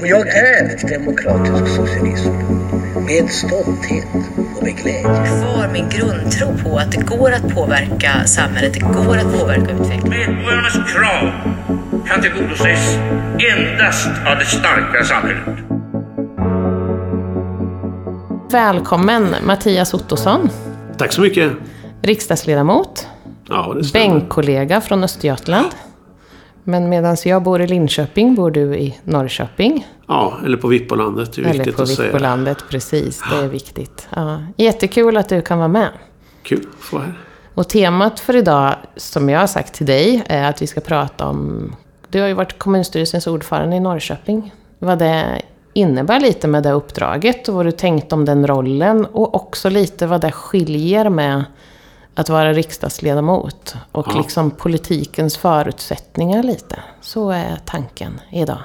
Och jag är demokratisk socialism. Med stolthet och med glädje. Kvar min grundtro på att det går att påverka samhället, det går att påverka utvecklingen. Medborgarnas krav kan tillgodoses endast av det starka samhället. Välkommen Mattias Ottosson, Tack så mycket. riksdagsledamot, Ja, det stämmer. bänkkollega från Östergötland. Men medan jag bor i Linköping bor du i Norrköping. Ja, eller på Vippolandet. Det är Eller viktigt på att säga. Vikbolandet, precis. Det är viktigt. Ja. Jättekul att du kan vara med. Kul att få vara här. Och temat för idag, som jag har sagt till dig, är att vi ska prata om... Du har ju varit kommunstyrelsens ordförande i Norrköping. Vad det innebär lite med det uppdraget och vad du tänkt om den rollen. Och också lite vad det skiljer med att vara riksdagsledamot. Och Ja. liksom politikens förutsättningar lite. Så är tanken idag.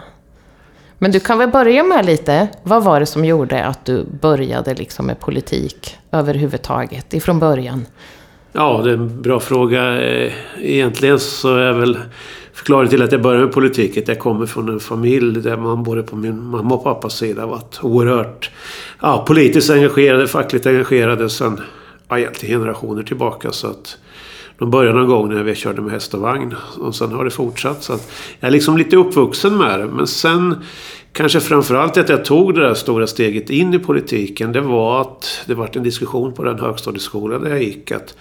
Men du kan väl börja med lite, vad var det som gjorde att du började liksom med politik överhuvudtaget, ifrån början? Ja, det är en bra fråga. Eh, Egentligen så är väl förklaringen till att jag började med politik att jag kommer från en familj där man både på min mamma och pappas sida varit oerhört ja, politiskt engagerade, fackligt engagerade sedan ja, egentligen generationer tillbaka. Så att de började någon gång när vi körde med häst och vagn och sen har det fortsatt. Så att jag är liksom lite uppvuxen med det. Men sen kanske framförallt att jag tog det där stora steget in i politiken. Det var att det var en diskussion på den högstadieskola där jag gick. Att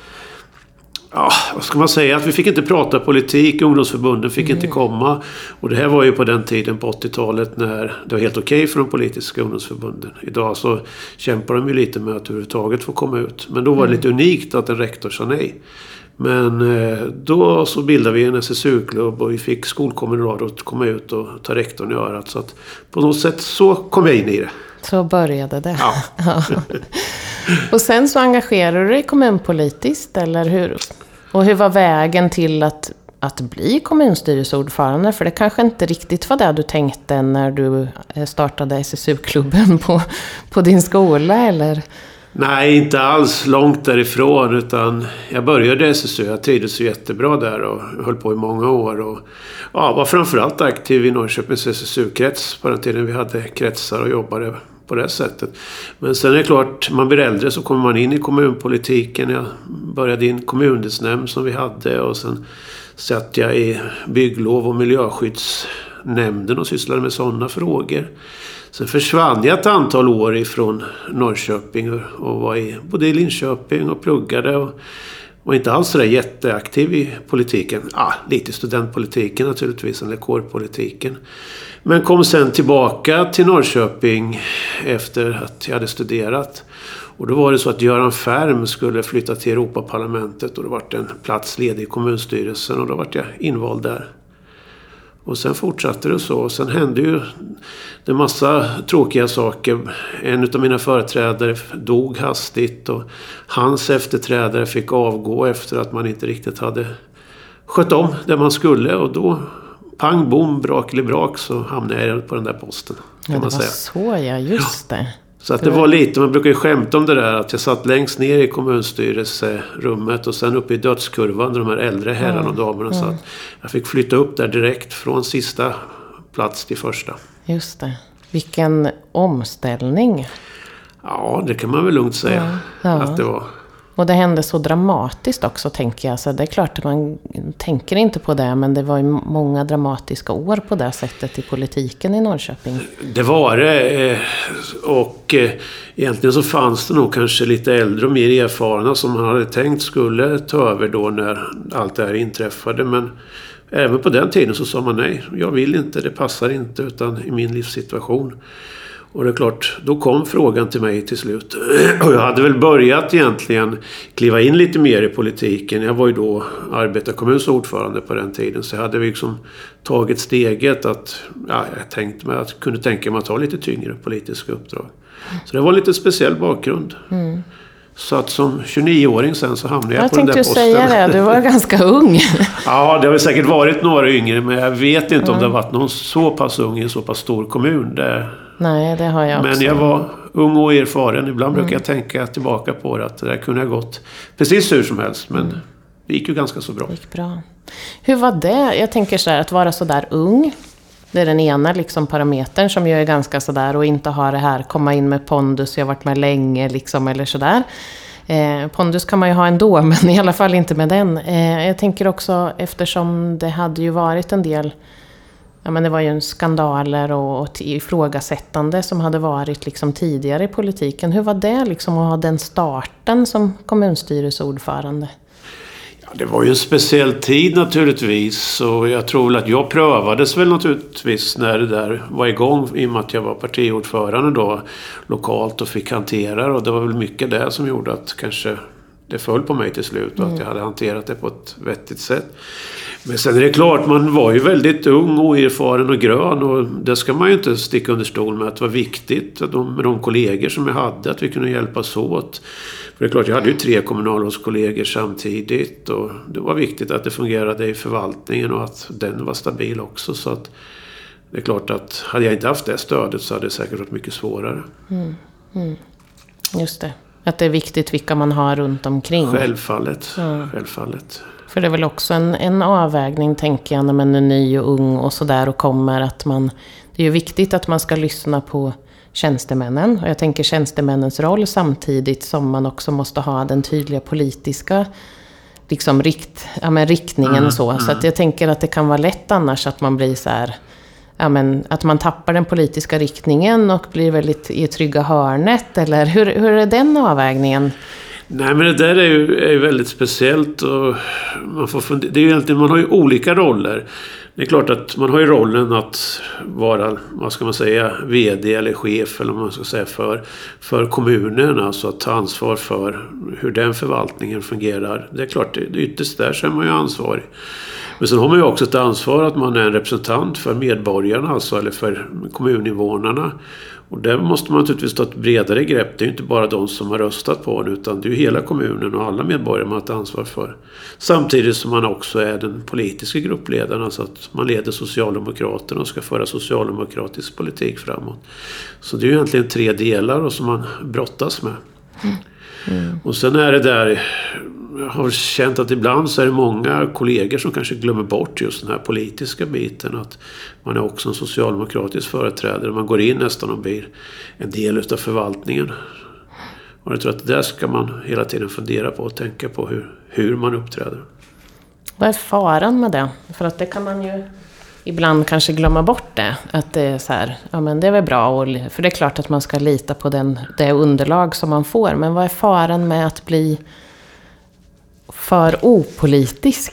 Ja, vad ska man säga? Att vi fick inte prata politik, ungdomsförbunden fick inte komma. Och det här var ju på den tiden på 80-talet när det var helt okej för de politiska ungdomsförbunden. Idag så kämpar de ju lite med att överhuvudtaget få komma ut. Men då var det lite unikt att en rektor sa nej. Men eh, då så bildade vi en SSU-klubb och vi fick skolkommunalråd att komma ut och ta rektorn i örat. Så att på något sätt så kom jag in i det. Så började det. Ja. Och sen så engagerade du dig kommunpolitiskt, eller hur? Och hur var vägen till att, att bli kommunstyrelseordförande? För det kanske inte riktigt var det du tänkte när du eh, startade SSU-klubben på, på din skola, eller? Nej, inte alls långt därifrån. Utan jag började i SSU. Jag trivdes jättebra där och höll på i många år. Och, ja, var framförallt aktiv i Norrköpings SSU-krets på den tiden vi hade kretsar och jobbade på det sättet. Men sen är det klart, man blir äldre så kommer man in i kommunpolitiken. Jag började i en kommundelsnämnd som vi hade och sen satt jag i bygglov och miljöskyddsnämnden och sysslade med sådana frågor. Sen försvann jag ett antal år ifrån Norrköping och- var i, både i Linköping och pluggade. Och var inte alls sådär jätteaktiv i politiken. Ah, lite i studentpolitiken naturligtvis, eller kårpolitiken. Men kom sen tillbaka till Norrköping efter att jag hade studerat. Och då var det så att Göran Färm skulle flytta till Europaparlamentet och då var det en plats ledig i kommunstyrelsen och då var jag invald där. Och sen fortsatte det så. Och sen hände ju en massa tråkiga saker. En av mina företrädare dog hastigt och hans efterträdare fick avgå efter att man inte riktigt hade skött om det man skulle. Och då, pang bom, brak eller brak, så hamnade jag på den där posten. Kan Ja, det var man säga. så ja, just det. Så att det var lite, man brukar ju skämta om det där att jag satt längst ner i kommunstyrelserummet och sen uppe i dödskurvan där de här äldre herrarna och damerna satt. Jag fick flytta upp där direkt från sista plats till första. Just det. Vilken omställning. Ja, det kan man väl lugnt säga Ja. Ja. att det var. Och det hände så dramatiskt också, tänker jag. Så det är klart att man tänker inte på det, men det var ju många dramatiska år på det sättet i politiken i Norrköping. Det var det. Eh, och eh, egentligen så fanns det nog kanske lite äldre och mer erfarna som man hade tänkt skulle ta över då när allt det här inträffade. Men även på den tiden så sa man nej, jag vill inte, det passar inte utan i min livssituation. Och det är klart, då kom frågan till mig till slut. Och jag hade väl börjat egentligen kliva in lite mer i politiken. Jag var ju då arbetarkommuns ordförande på den tiden. Så jag hade liksom tagit steget att, ja, jag tänkte mig att kunde tänka mig att ta lite tyngre politiska uppdrag. Så det var en lite speciell bakgrund. Så att som 29-åring sen så hamnade jag, Jag på den där tänkte posten. ju säga det, du var ganska ung. Ja, det har väl säkert varit några yngre men jag vet inte om det har varit någon så pass ung i en så pass stor kommun. Det, Nej, det har jag men också. jag var ung och erfaren. Ibland brukar jag tänka tillbaka på det att det där kunde ha gått precis hur som helst. Men det gick ju ganska så bra. Det gick bra. Hur var det? Jag tänker så här, att vara så där ung. Det är den ena liksom parametern som ju är ganska sådär och inte ha det här komma in med pondus, jag har varit med länge liksom eller sådär. Eh, pondus kan man ju ha ändå, men i alla fall inte med den. Eh, jag tänker också eftersom det hade ju varit en del Ja, men det var ju en skandaler och, och ifrågasättande som hade varit liksom tidigare i politiken. Hur var det liksom att ha den starten som kommunstyrelseordförande? Ja, det var ju en speciell tid naturligtvis och jag tror väl att jag prövades väl naturligtvis när det där var igång i och med att jag var partiordförande då lokalt och fick hantera och det var väl mycket det som gjorde att kanske det föll på mig till slut och att jag hade hanterat det på ett vettigt sätt. Men sen är det klart, man var ju väldigt ung, oerfaren och grön och det ska man ju inte sticka under stol med att det var viktigt att de, med de kollegor som jag hade, att vi kunde hjälpas åt. För det är klart, jag hade ju tre kommunalrådskollegor samtidigt och det var viktigt att det fungerade i förvaltningen och att den var stabil också. Så att det är klart att hade jag inte haft det stödet så hade det säkert varit mycket svårare. Mm. Mm. Just det. Att det är viktigt vilka man har runt omkring. Självfallet. Mm. Självfallet. För det är väl också en, en avvägning, tänker jag, när man är ny och ung och sådär och kommer att man... Det är ju viktigt att man ska lyssna på tjänstemännen. Och jag tänker tjänstemännens roll samtidigt som man också måste ha den tydliga politiska liksom rikt, ja, men riktningen mm, så. Mm. Så att jag tänker att det kan vara lätt annars att man blir så här ja, men, att man tappar den politiska riktningen och blir väldigt i trygga hörnet? Eller hur, hur är den avvägningen? Nej men det där är ju, är väldigt speciellt. Och man, får fundera, det är ju egentligen, man har ju olika roller. Det är klart att man har ju rollen att vara, vad ska man säga, VD eller chef eller vad man ska säga för, för kommunen. Alltså att ta ansvar för hur den förvaltningen fungerar. Det är klart, det, ytterst där så är man ju ansvarig. Men sen har man ju också ett ansvar att man är en representant för medborgarna, alltså, eller för kommuninvånarna. Och där måste man naturligtvis ta ett bredare grepp. Det är ju inte bara de som har röstat på den utan det är ju hela kommunen och alla medborgare man har ett ansvar för. Samtidigt som man också är den politiska gruppledaren, alltså att man leder Socialdemokraterna och ska föra socialdemokratisk politik framåt. Så det är ju egentligen tre delar som man brottas med. Mm. Mm. Och sen är det där har känt att ibland så är det många kollegor som kanske glömmer bort just den här politiska biten. Att man är också en socialdemokratisk företrädare. Man går in nästan och blir en del utav förvaltningen. Och jag tror att det där ska man hela tiden fundera på och tänka på hur, hur man uppträder. Vad är faran med det? För att det kan man ju ibland kanske glömma bort det. Att det är så här, ja men det är väl bra. Och, för det är klart att man ska lita på den, det underlag som man får. Men vad är faran med att bli för opolitisk?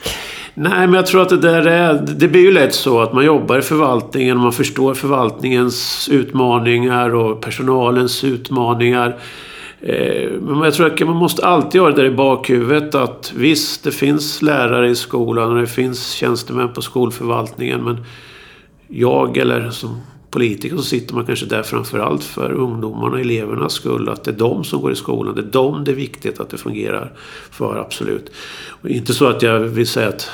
Nej, men jag tror att det där är... Det blir ju lätt så att man jobbar i förvaltningen och man förstår förvaltningens utmaningar och personalens utmaningar. Eh, men jag tror att man måste alltid ha det där i bakhuvudet att visst, det finns lärare i skolan och det finns tjänstemän på skolförvaltningen men jag eller som politiker så sitter man kanske där framförallt för ungdomarna och elevernas skull. Att det är de som går i skolan. Det är de det är viktigt att det fungerar för, absolut. Och inte så att jag vill säga att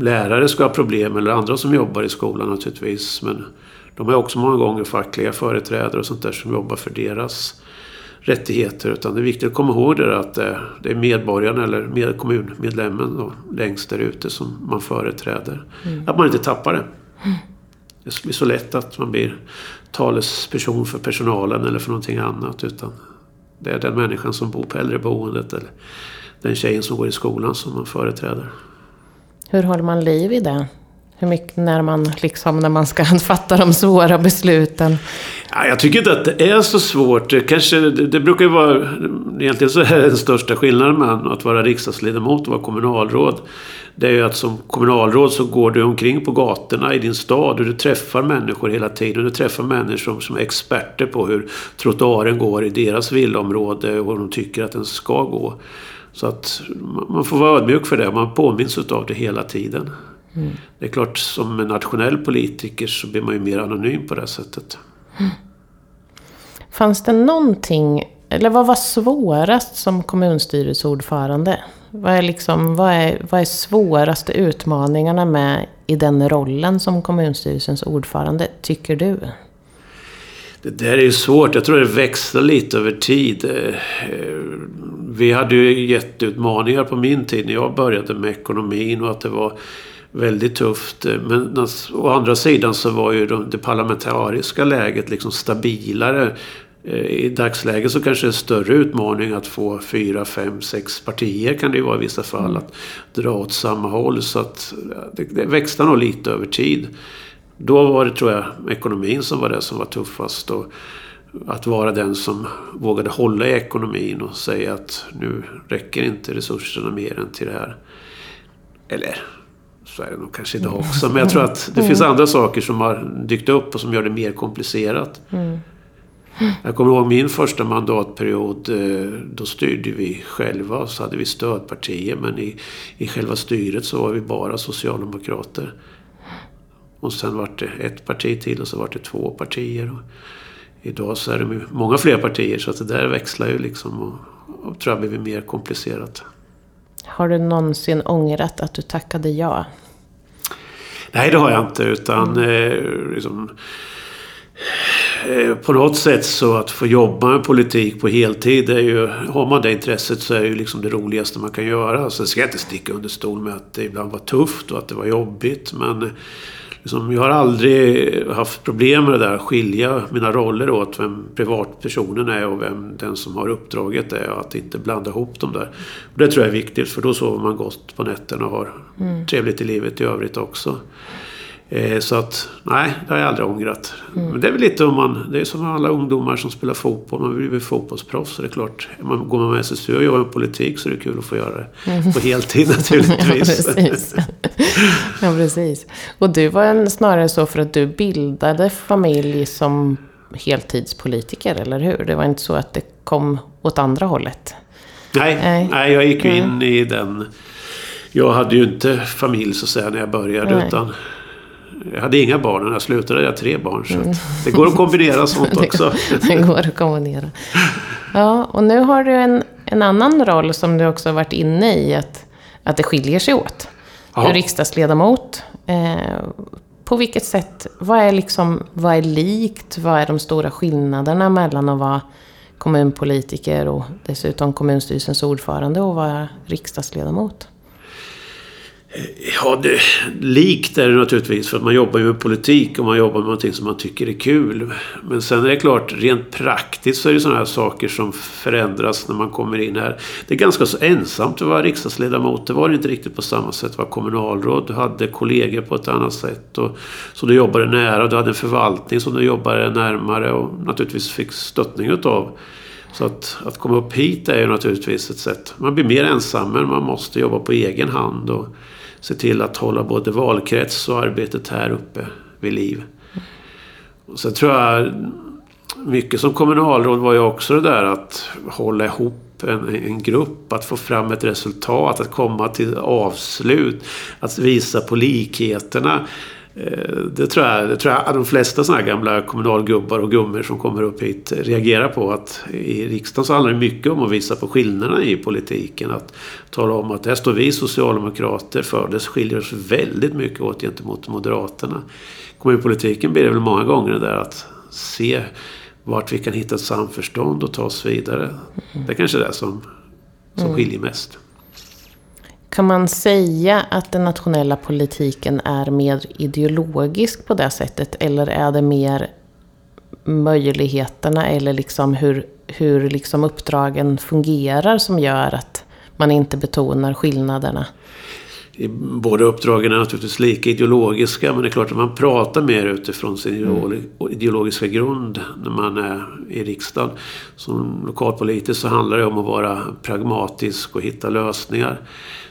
lärare ska ha problem eller andra som jobbar i skolan naturligtvis. Men de är också många gånger fackliga företrädare och sånt där som jobbar för deras rättigheter. Utan det är viktigt att komma ihåg det att det är medborgaren eller med kommunmedlemmen då, längst där ute som man företräder. Mm. Att man inte tappar det. Det blir så lätt att man blir talesperson för personalen eller för någonting annat. Utan det är den människan som bor på äldreboendet eller den tjejen som går i skolan som man företräder. Hur håller man liv i det? Hur mycket när man, liksom, när man ska fatta de svåra besluten? Ja, jag tycker inte att det är så svårt. Kanske, det, det brukar ju vara... Egentligen så är den största skillnaden mellan att vara riksdagsledamot och vara kommunalråd. Det är ju att som kommunalråd så går du omkring på gatorna i din stad och du träffar människor hela tiden. Du träffar människor som är experter på hur trottoaren går i deras villaområde och hur de tycker att den ska gå. Så att man får vara ödmjuk för det. Man påminns av det hela tiden. Mm. Det är klart, som nationell politiker så blir man ju mer anonym på det sättet. Mm. Fanns det någonting, eller vad var svårast som kommunstyrelseordförande? Vad är, liksom, vad, är, vad är svåraste utmaningarna med i den rollen som kommunstyrelsens ordförande, tycker du? Det där är ju svårt. Jag tror det växlar lite över tid. Eh, vi hade ju jätteutmaningar på min tid när jag började med ekonomin och att det var väldigt tufft. Men å andra sidan så var ju det parlamentariska läget liksom stabilare. Eh, I dagsläget så kanske det är en större utmaning att få fyra, fem, sex partier kan det ju vara i vissa fall mm. att dra åt samma håll. Så att det, det växlar nog lite över tid. Då var det tror jag ekonomin som var det som var tuffast. Och att vara den som vågade hålla i ekonomin och säga att nu räcker inte resurserna mer än till det här. Eller så är det nog kanske idag också. Men jag tror att det finns andra saker som har dykt upp och som gör det mer komplicerat. Mm. Jag kommer ihåg min första mandatperiod. Eh, då styrde vi själva och så hade vi stödpartier. Men i, i själva styret så var vi bara socialdemokrater. Och sen var det ett parti till och så var det två partier. Och idag så är det många fler partier så att det där växlar ju liksom och, och tror jag blivit mer komplicerat. Har du någonsin ångrat att du tackade ja? Nej, det har jag inte. Utan mm. eh, liksom, eh, på något sätt så att få jobba med politik på heltid. Är ju, har man det intresset så är det ju liksom det roligaste man kan göra. Sen ska jag inte sticka under stol med att det ibland var tufft och att det var jobbigt. Men liksom, jag har aldrig haft problem med det där att skilja mina roller åt. Vem privatpersonen är och vem den som har uppdraget är. Och att inte blanda ihop dem där. Och det tror jag är viktigt för då sover man gott på nätterna och har mm. trevligt i livet i övrigt också. Eh, så att, nej, det har jag aldrig ångrat. Mm. Men det är väl lite om man, det är som alla ungdomar som spelar fotboll. Man vill bli fotbollsproffs. Så det är klart, man, går man med SSU och jobbar med politik så är det kul att få göra det mm. på heltid naturligtvis. ja, precis. ja, precis. Och du var en, snarare så för att du bildade familj som heltidspolitiker, eller hur? Det var inte så att det kom åt andra hållet? Nej, nej. nej jag gick ju in i den... Jag hade ju inte familj så att säga när jag började. Nej. utan jag hade inga barn när jag slutade. Jag hade tre barn. Så mm. det går att kombinera sånt också. det går att kombinera. Ja, och nu har du en, en annan roll som du också varit inne i. Att, att det skiljer sig åt. Du är riksdagsledamot. Eh, på vilket sätt, vad är, liksom, vad är likt? Vad är de stora skillnaderna mellan att vara kommunpolitiker och dessutom kommunstyrelsens ordförande och vara riksdagsledamot? Ja, det, likt är det naturligtvis för att man jobbar ju med politik och man jobbar med någonting som man tycker är kul. Men sen är det klart, rent praktiskt så är det sådana här saker som förändras när man kommer in här. Det är ganska så ensamt att vara riksdagsledamot. Det var det inte riktigt på samma sätt att vara kommunalråd. Du hade kollegor på ett annat sätt. Och, så du jobbade nära. Du hade en förvaltning som du jobbade närmare och naturligtvis fick stöttning utav. Så att, att komma upp hit är ju naturligtvis ett sätt. Man blir mer ensam men man måste jobba på egen hand. Och, se till att hålla både valkrets och arbetet här uppe vid liv. Och sen tror jag mycket som kommunalråd var ju också det där att hålla ihop en, en grupp, att få fram ett resultat, att komma till avslut, att visa på likheterna. Eh, det tror jag, det tror jag de flesta sådana här gamla kommunalgubbar och gummor som kommer upp hit reagerar på. Att i riksdagen så handlar det mycket om att visa på skillnaderna i politiken. Att tala om att här står vi socialdemokrater för. Det skiljer oss väldigt mycket åt gentemot Moderaterna. Kommunpolitiken blir det väl många gånger det där att se vart vi kan hitta ett samförstånd och ta oss vidare. Det är kanske är det som, som mm. skiljer mest. Kan man säga att den nationella politiken är mer ideologisk på det sättet? Eller är det mer möjligheterna eller liksom hur, hur liksom uppdragen fungerar som gör att man inte betonar skillnaderna? Båda uppdragen är naturligtvis lika ideologiska men det är klart att man pratar mer utifrån sin mm. ideologiska grund när man är i riksdagen. Som lokalpolitiker så handlar det om att vara pragmatisk och hitta lösningar.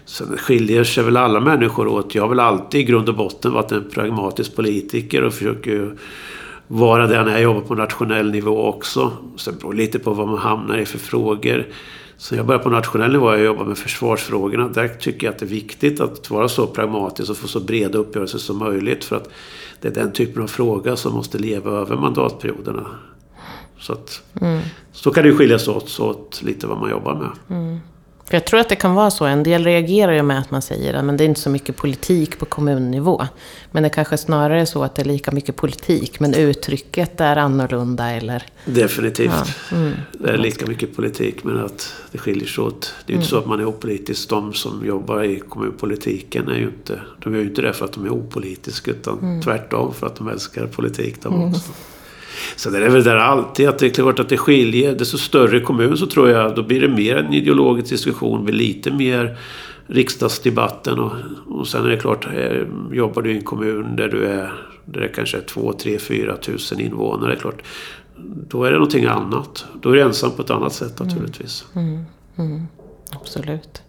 Sen skiljer sig väl alla människor åt. Jag har väl alltid i grund och botten varit en pragmatisk politiker och försöker vara det när jag jobbar på nationell nivå också. Sen beror det lite på vad man hamnar i för frågor. Så jag började på nationell nivå och jobbar med försvarsfrågorna. Där tycker jag att det är viktigt att vara så pragmatisk och få så breda uppgörelser som möjligt. För att det är den typen av fråga som måste leva över mandatperioderna. Så, att, mm. så kan det skiljas åt, åt lite vad man jobbar med. Mm. För jag tror att det kan vara så. En del reagerar ju med att man säger att det är inte så mycket politik på kommunnivå. Men det kanske snarare är så att det är lika mycket politik, men uttrycket är annorlunda eller... Definitivt. Ja, mm. Det är lika mycket politik men att det skiljer sig åt. Det är ju inte så att man är opolitisk. De som jobbar i kommunpolitiken är ju inte, de är ju inte det för att de är opolitiska utan tvärtom för att de älskar politik de också. Så det är väl där alltid att det är klart att det skiljer. Desto större kommun så tror jag då blir det mer en ideologisk diskussion. Blir lite mer riksdagsdebatten och, och sen är det klart, eh, jobbar du i en kommun där du är där det kanske är 2, 3, 4 tusen invånare. Det är klart, då är det någonting annat. Då är du ensam på ett annat sätt naturligtvis. Absolut.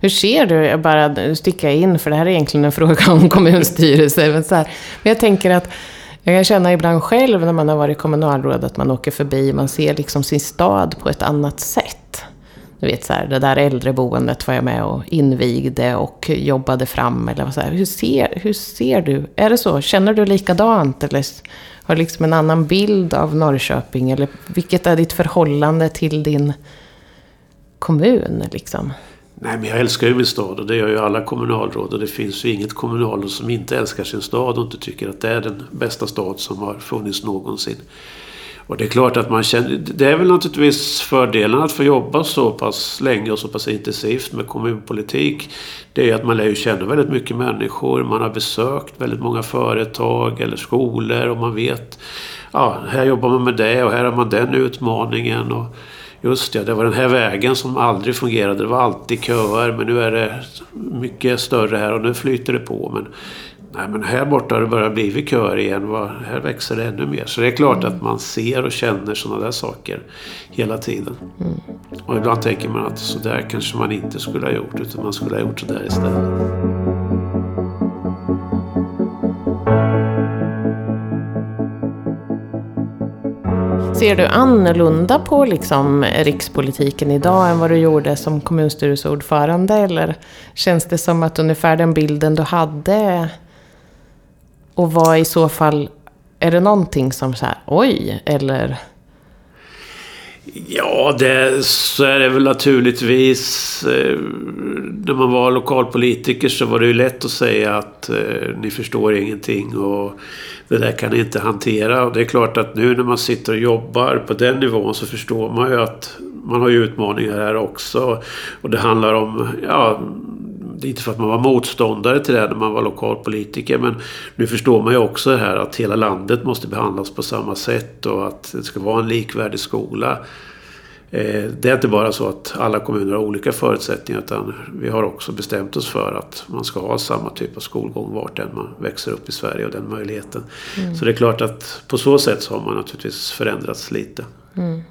Hur ser du, jag bara sticker in, för det här är egentligen en fråga om kommunstyrelse. Men, så här, men jag tänker att jag kan känna ibland själv när man har varit kommunalråd att man åker förbi, man ser liksom sin stad på ett annat sätt. Du vet så här, det där äldreboendet var jag med och invigde och jobbade fram. Eller så här. Hur, ser, hur ser du? Är det så? Känner du likadant? Eller har du liksom en annan bild av Norrköping? Eller vilket är ditt förhållande till din kommun? Liksom? Nej, men jag älskar ju min stad och det gör ju alla kommunalråd. Och det finns ju inget kommunalråd som inte älskar sin stad och inte tycker att det är den bästa stad som har funnits någonsin. Och det är klart att man känner... Det är väl naturligtvis fördelen att få jobba så pass länge och så pass intensivt med kommunpolitik. Det är att man lär ju känna väldigt mycket människor. Man har besökt väldigt många företag eller skolor och man vet... Ja, här jobbar man med det och här har man den utmaningen. Och, Just ja, det var den här vägen som aldrig fungerade. Det var alltid köer men nu är det mycket större här och nu flyter det på. Men, nej, men här borta har det börjat bli köer igen. Här växer det ännu mer. Så det är klart att man ser och känner sådana där saker hela tiden. Mm. Och ibland tänker man att så där kanske man inte skulle ha gjort utan man skulle ha gjort så där istället. Ser du annorlunda på liksom rikspolitiken idag än vad du gjorde som kommunstyrelseordförande? Eller känns det som att ungefär den bilden du hade och vad i så fall, är det någonting som så här, oj, eller? Ja, det, så är det väl naturligtvis. Eh, när man var lokalpolitiker så var det ju lätt att säga att eh, ni förstår ingenting och det där kan ni inte hantera. Och det är klart att nu när man sitter och jobbar på den nivån så förstår man ju att man har ju utmaningar här också. Och det handlar om, ja, det är inte för att man var motståndare till det när man var lokalpolitiker men nu förstår man ju också det här att hela landet måste behandlas på samma sätt och att det ska vara en likvärdig skola. Eh, det är inte bara så att alla kommuner har olika förutsättningar utan vi har också bestämt oss för att man ska ha samma typ av skolgång vart än man växer upp i Sverige och den möjligheten. Mm. Så det är klart att på så sätt så har man naturligtvis förändrats lite. Mm.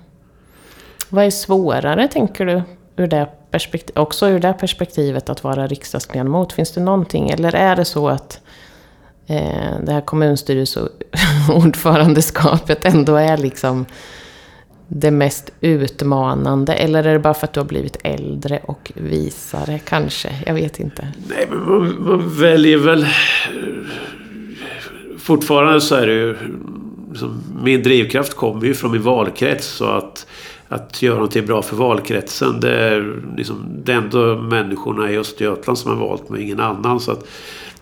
Vad är svårare tänker du? Ur det också ur det perspektivet att vara riksdagsledamot. Finns det någonting? Eller är det så att eh, det här kommunstyrelseordförandeskapet ändå är liksom det mest utmanande? Eller är det bara för att du har blivit äldre och visare kanske? Jag vet inte. Nej, men man, man väljer väl... Fortfarande så är det ju... Liksom, min drivkraft kommer ju från min valkrets. Så att, att göra någonting bra för valkretsen. Det är, liksom, det är ändå människorna i Östergötland som har valt mig, ingen annan. Så att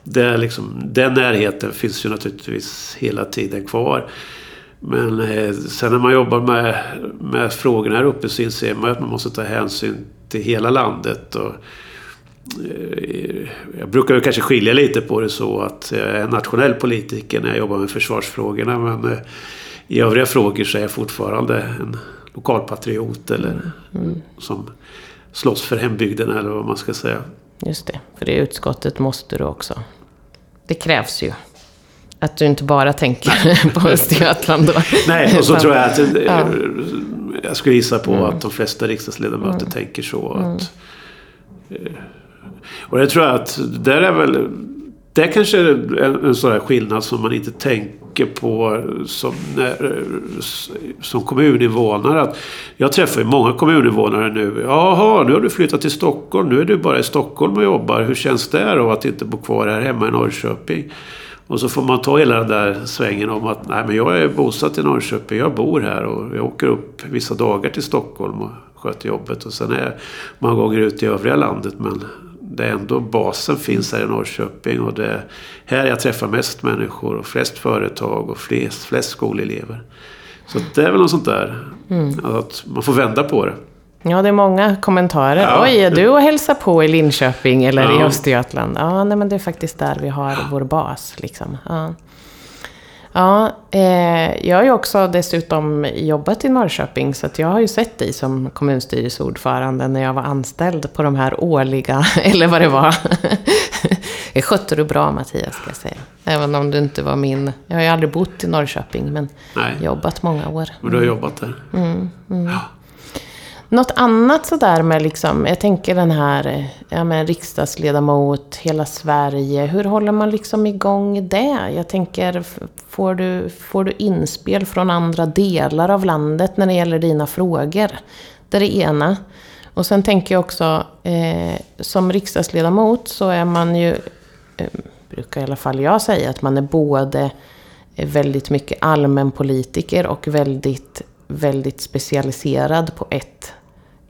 det är liksom, den närheten finns ju naturligtvis hela tiden kvar. Men eh, sen när man jobbar med, med frågorna här uppe så inser man att man måste ta hänsyn till hela landet. Och, eh, jag brukar ju kanske skilja lite på det så att jag är nationell politiker när jag jobbar med försvarsfrågorna. Men eh, i övriga frågor så är jag fortfarande en lokalpatriot eller mm. som slåss för hembygden eller vad man ska säga. Just det, för det utskottet måste du också. Det krävs ju. Att du inte bara tänker på Östergötland då. Nej, och så tror jag att... Ja. Jag skulle gissa på mm. att de flesta riksdagsledamöter mm. tänker så. Att, mm. Och jag tror att där är väl... Det är kanske en, en sån här skillnad som man inte tänker på som, när, som kommuninvånare. Att jag träffar ju många kommuninvånare nu. Jaha, nu har du flyttat till Stockholm. Nu är du bara i Stockholm och jobbar. Hur känns det då att inte bo kvar här hemma i Norrköping? Och så får man ta hela den där svängen om att nej, men jag är bosatt i Norrköping, jag bor här och jag åker upp vissa dagar till Stockholm och sköter jobbet. Och sen är jag många gånger ute i övriga landet men det är ändå basen finns här i Norrköping och det är här jag träffar mest människor och flest företag och flest, flest skolelever. Så det är väl något sånt där. Mm. Att man får vända på det. Ja, det är många kommentarer. Ja. Oj, är du och hälsar på i Linköping eller i Ja. Östergötland? Ja, nej, men det är faktiskt där vi har vår bas. Liksom. Ja. Ja, eh, jag har ju också dessutom jobbat i Norrköping så jag har ju sett dig som kommunstyrelseordförande när jag var anställd på de här årliga, eller vad det var. Det skötte du bra Mattias, ska jag säga. Även om du inte var min... Jag har ju aldrig bott i Norrköping, men Nej. jobbat många år. Och du har jobbat där. Något annat sådär med liksom, jag tänker den här, eh, ja men riksdagsledamot, hela Sverige. Hur håller man liksom igång det? Jag tänker, får du, får du inspel från andra delar av landet när det gäller dina frågor? Det är det ena. Och sen tänker jag också, eh, som riksdagsledamot så är man ju, eh, brukar i alla fall jag säga, att man är både eh, väldigt mycket allmänpolitiker och väldigt, väldigt specialiserad på ett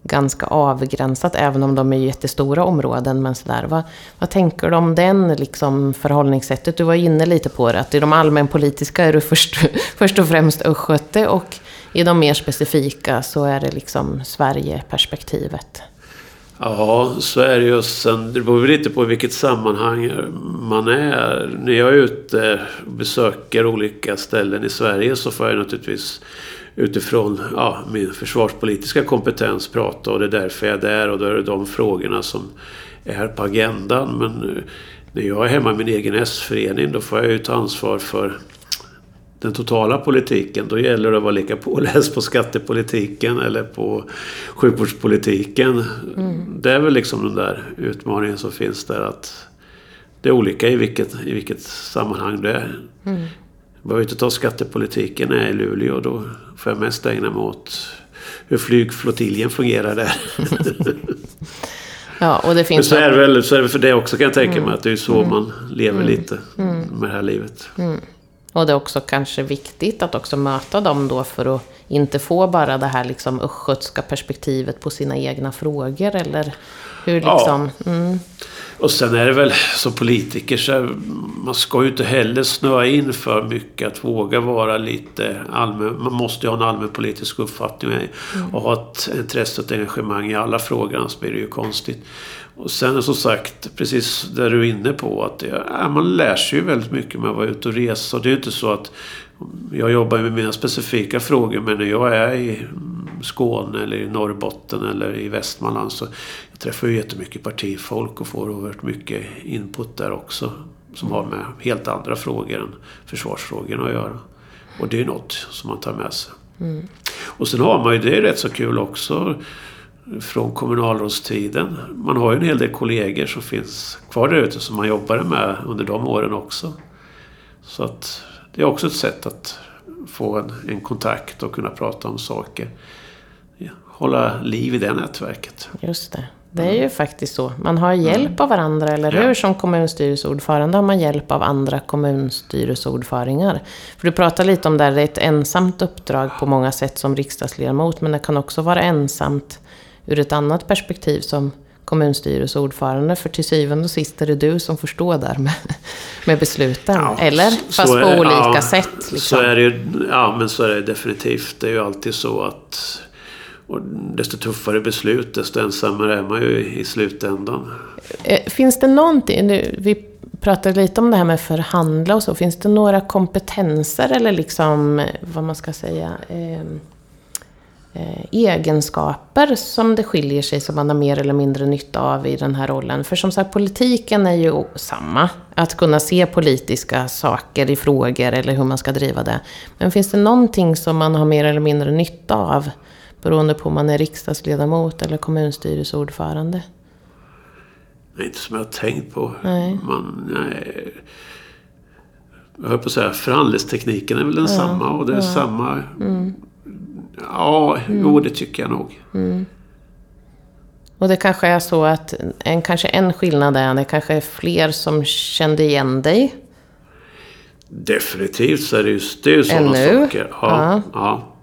ganska avgränsat, även om de är jättestora områden. Men sådär, vad, vad tänker du om den liksom, förhållningssättet? Du var inne lite på det, att i de allmänpolitiska är du först, först och främst östgöte och i de mer specifika så är det liksom Sverigeperspektivet. Ja, så är det ju. Sen, det beror väl lite på i vilket sammanhang man är. När jag är ute och besöker olika ställen i Sverige så får jag naturligtvis utifrån ja, min försvarspolitiska kompetens prata och det är därför jag är där och då är det de frågorna som är på agendan. Men eh, när jag är hemma i min egen S-förening då får jag ju ta ansvar för den totala politiken. Då gäller det att vara lika påläst på skattepolitiken eller på sjukvårdspolitiken. Det är väl liksom den där utmaningen som finns där att det är olika i vilket, i vilket sammanhang det är. Mm. Behöver inte ta skattepolitiken är i Luleå. Då får jag mest ägna mig åt hur flygflottiljen fungerar där. Ja, och det Men finns så är det väl så är det för det också kan jag tänka mig. Att det är så man lever lite med det här livet. Och det är också kanske viktigt att också möta dem då för att inte få bara det här liksom östgötska perspektivet på sina egna frågor eller hur Ja. liksom... Mm, Och sen är det väl som politiker så man ska ju inte heller snöa in för mycket. Att våga vara lite allmän. Man måste ju ha en allmänpolitisk uppfattning och ha ett intresse och ett engagemang i alla frågor. Annars blir det ju konstigt. Och sen som sagt, precis där du är inne på. att det, ja, Man lär sig ju väldigt mycket med att vara ute och resa. Och det är ju inte så att jag jobbar med mina specifika frågor men när jag är i Skåne eller i Norrbotten eller i Västmanland så jag träffar ju jättemycket partifolk och får oerhört mycket input där också. Som har med helt andra frågor än försvarsfrågorna att göra. Och det är något som man tar med sig. Och sen har man ju, det är rätt så kul också, från kommunalrådstiden. Man har ju en hel del kollegor som finns kvar där ute som man jobbade med under de åren också. Så att det är också ett sätt att få en, en kontakt och kunna prata om saker. Ja, hålla liv i det nätverket. just det. Det är ju faktiskt så. Man har hjälp av varandra, eller Ja. hur? Som kommunstyrelseordförande har man hjälp av andra kommunstyrelseordföringar. För du pratar lite om det här, det är ett ensamt uppdrag på många sätt som riksdagsledamot, men det kan också vara ensamt ur ett annat perspektiv som kommunstyrelseordförande. För till syvende och sist är det du som får stå där med, med besluten. Ja, eller? Fast är på olika Ja, sätt. Liksom. Så är det ju, ja, men så är det definitivt. Det är ju alltid så att och desto tuffare beslut, desto ensammare är man ju i slutändan. Eh, finns det någonting, vi pratade lite om det här med förhandla och så, finns det några kompetenser eller liksom, eh, vad man ska säga, eh, eh, egenskaper som det skiljer sig, som man har mer eller mindre nytta av i den här rollen? För som sagt, politiken är ju samma. Att kunna se politiska saker i frågor eller hur man ska driva det. Men finns det någonting som man har mer eller mindre nytta av? Beroende på om man är riksdagsledamot eller kommunstyrelseordförande. Inte som jag har tänkt på. Nej. Man, nej. Jag höll på att säga, förhandlingstekniken är väl densamma och det är samma... Ja, jo det tycker jag nog. Och det kanske är så att en, kanske en skillnad är att det kanske är fler som kände igen dig. Definitivt så är det ju, det är ju sådana Ännu? saker. Ja, Ja. ja.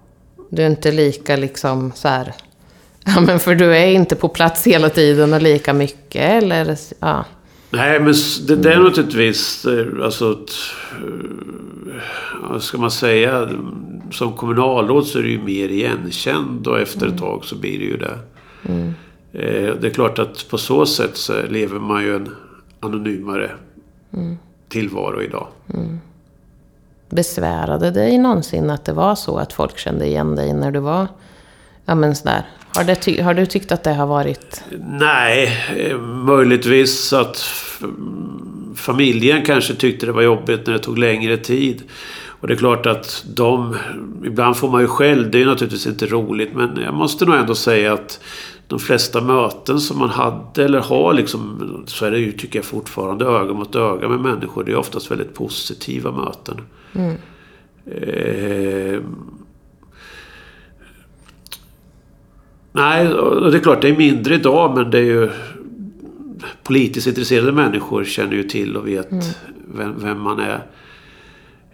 Du är inte lika liksom så här... Ja, men för du är inte på plats hela tiden och lika mycket, eller? Ja. Nej, men det, det är naturligtvis, eh, alltså, ett, eh, vad ska man säga, som kommunalråd så är det ju mer igenkänd och efter ett tag så blir det ju det. Eh, Det är klart att på så sätt så lever man ju en anonymare tillvaro idag. Besvärade dig någonsin att det var så att folk kände igen dig när du var... Ja, men sådär. Har, det ty- har du tyckt att det har varit... Nej, eh, möjligtvis att familjen kanske tyckte det var jobbigt när det tog längre tid. Och det är klart att de... Ibland får man ju själv, det är naturligtvis inte roligt, men jag måste nog ändå säga att de flesta möten som man hade eller har liksom, så är det ju, tycker jag fortfarande, öga mot öga med människor. Det är oftast väldigt positiva möten. Eh, Nej, och det är klart det är mindre idag men det är ju politiskt intresserade människor känner ju till och vet vem, vem man är.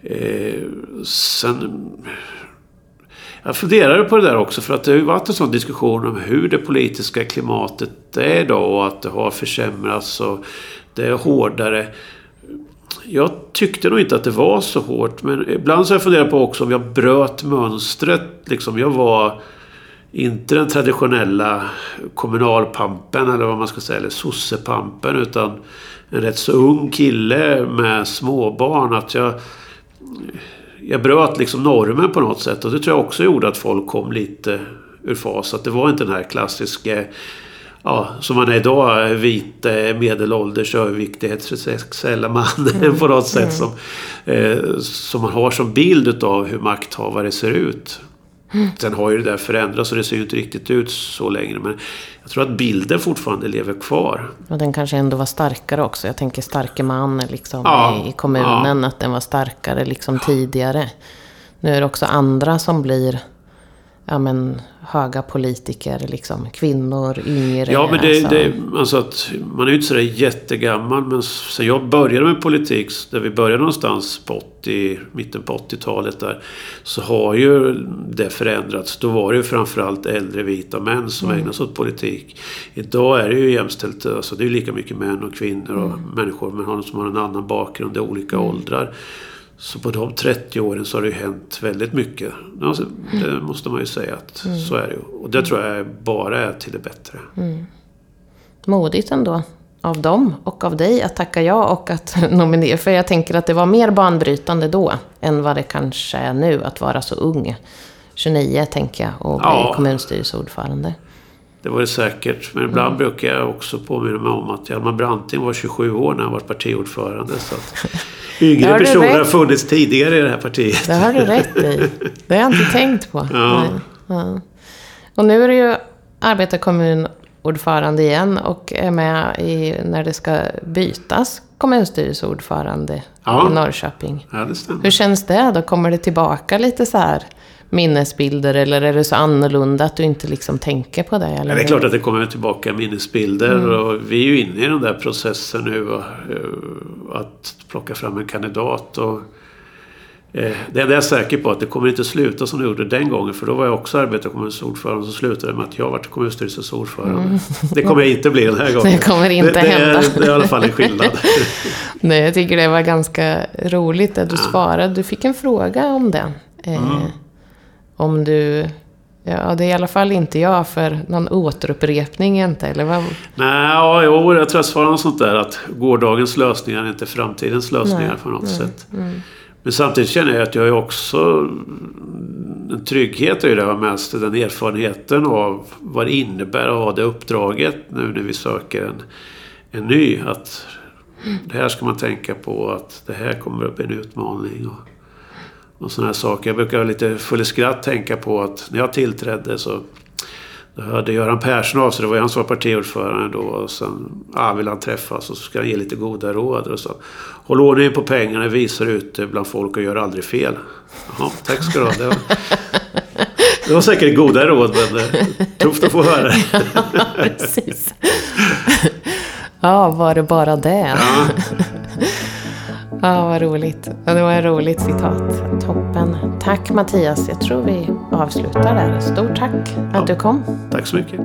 Eh, sen... Jag funderade på det där också för att det har ju varit en sån diskussion om hur det politiska klimatet är idag och att det har försämrats och det är hårdare. Jag tyckte nog inte att det var så hårt men ibland så har jag funderat på också om jag bröt mönstret. Liksom jag var inte den traditionella kommunalpampen eller vad man ska säga, eller sossepampen utan en rätt så ung kille med småbarn. Att jag, jag bröt liksom normen på något sätt och det tror jag också gjorde att folk kom lite ur fas. Att det var inte den här klassiska Ja, som man är idag, vit eh, medelålders överviktig heterosexuella mannen på något sätt som, eh, som man har som bild utav hur makthavare ser ut. Sen har ju det där förändrats och det ser ju inte riktigt ut så längre. Men jag tror att bilden fortfarande lever kvar. Och den kanske ändå var starkare också. Jag tänker starke man liksom, Ja, i, kommunen. Att den var starkare liksom tidigare. Nu är det också andra som blir ja, men, höga politiker. Liksom, kvinnor, yngre. Ja, men det, alltså. det, alltså att man är ju inte sådär jättegammal. Men sen jag började med politik, där vi började någonstans på 80, mitten på 80-talet där. Så har ju det förändrats. Då var det ju framförallt äldre vita män som Mm. ägnade sig åt politik. Idag är det ju jämställt. Alltså det är ju lika mycket män och kvinnor och Mm. människor men som har en annan bakgrund i olika åldrar. Så på de 30 åren så har det ju hänt väldigt mycket. Alltså, det Mm. måste man ju säga att så är det ju. Och det tror jag bara är till det bättre. Modigt ändå. Av dem och av dig att tacka ja och att nominera. För jag tänker att det var mer banbrytande då än vad det kanske är nu att vara så ung. 29 tänker jag och bli Ja. kommunstyrelseordförande. Det var det säkert. Men ibland brukar jag också påminna mig om att Hjalmar Branting var 27 år när han var partiordförande. Så att yngre har personer rätt. har funnits tidigare i det här partiet. Det har du rätt i. Det har jag inte tänkt på. Ja. Ja. Och nu är du ju arbetarkommunordförande igen och är med i, när det ska bytas kommunstyrelseordförande Ja. i Norrköping. Ja, det stämmer. Hur känns det? Då kommer det tillbaka lite så här minnesbilder eller är det så annorlunda att du inte liksom tänker på det? Eller? Ja, det är klart att det kommer tillbaka minnesbilder Mm. och vi är ju inne i den där processen nu och, eh, att plocka fram en kandidat. Och, eh, det enda jag är säker på att det kommer inte sluta som det gjorde den gången för då var jag också arbetarkommunstyrelseordförande så slutade det med att jag var kommunstyrelsens ordförande. Det kommer jag inte bli den här gången. Mm. Det kommer inte det, det, hända. Är, det är i alla fall en skillnad. Nej, jag tycker det var ganska roligt att du svarade. Du fick en fråga om det. Eh, Mm. Om du... Ja, det är i alla fall inte jag för någon återupprepning inte, eller vad? Nej, ja, jo, jag tror jag svarade något sånt där att gårdagens lösningar är inte framtidens lösningar Nej, på något sätt. Men samtidigt känner jag att jag är också... En trygghet är ju det har med den erfarenheten av vad det innebär att ha det uppdraget nu när vi söker en, en ny. Att det här ska man tänka på, att det här kommer att bli en utmaning. Och, och sådana här saker. Jag brukar lite full i skratt tänka på att när jag tillträdde så då hörde Göran Persson av sig, det var han som var partiordförande då. Och sen ja, ville han träffas och så ska han ge lite goda råd. Och så. Håll ordning på pengarna, visar ut det bland folk och gör aldrig fel. Jaha, tack ska du ha. Det var, det var säkert goda råd men eh, tufft att få höra. Precis. ja, var det bara det? Ja, vad roligt. Ja, det var ett roligt citat. Toppen. Tack Mattias. Jag tror vi avslutar där. Stort tack att Ja. du kom. Tack så mycket.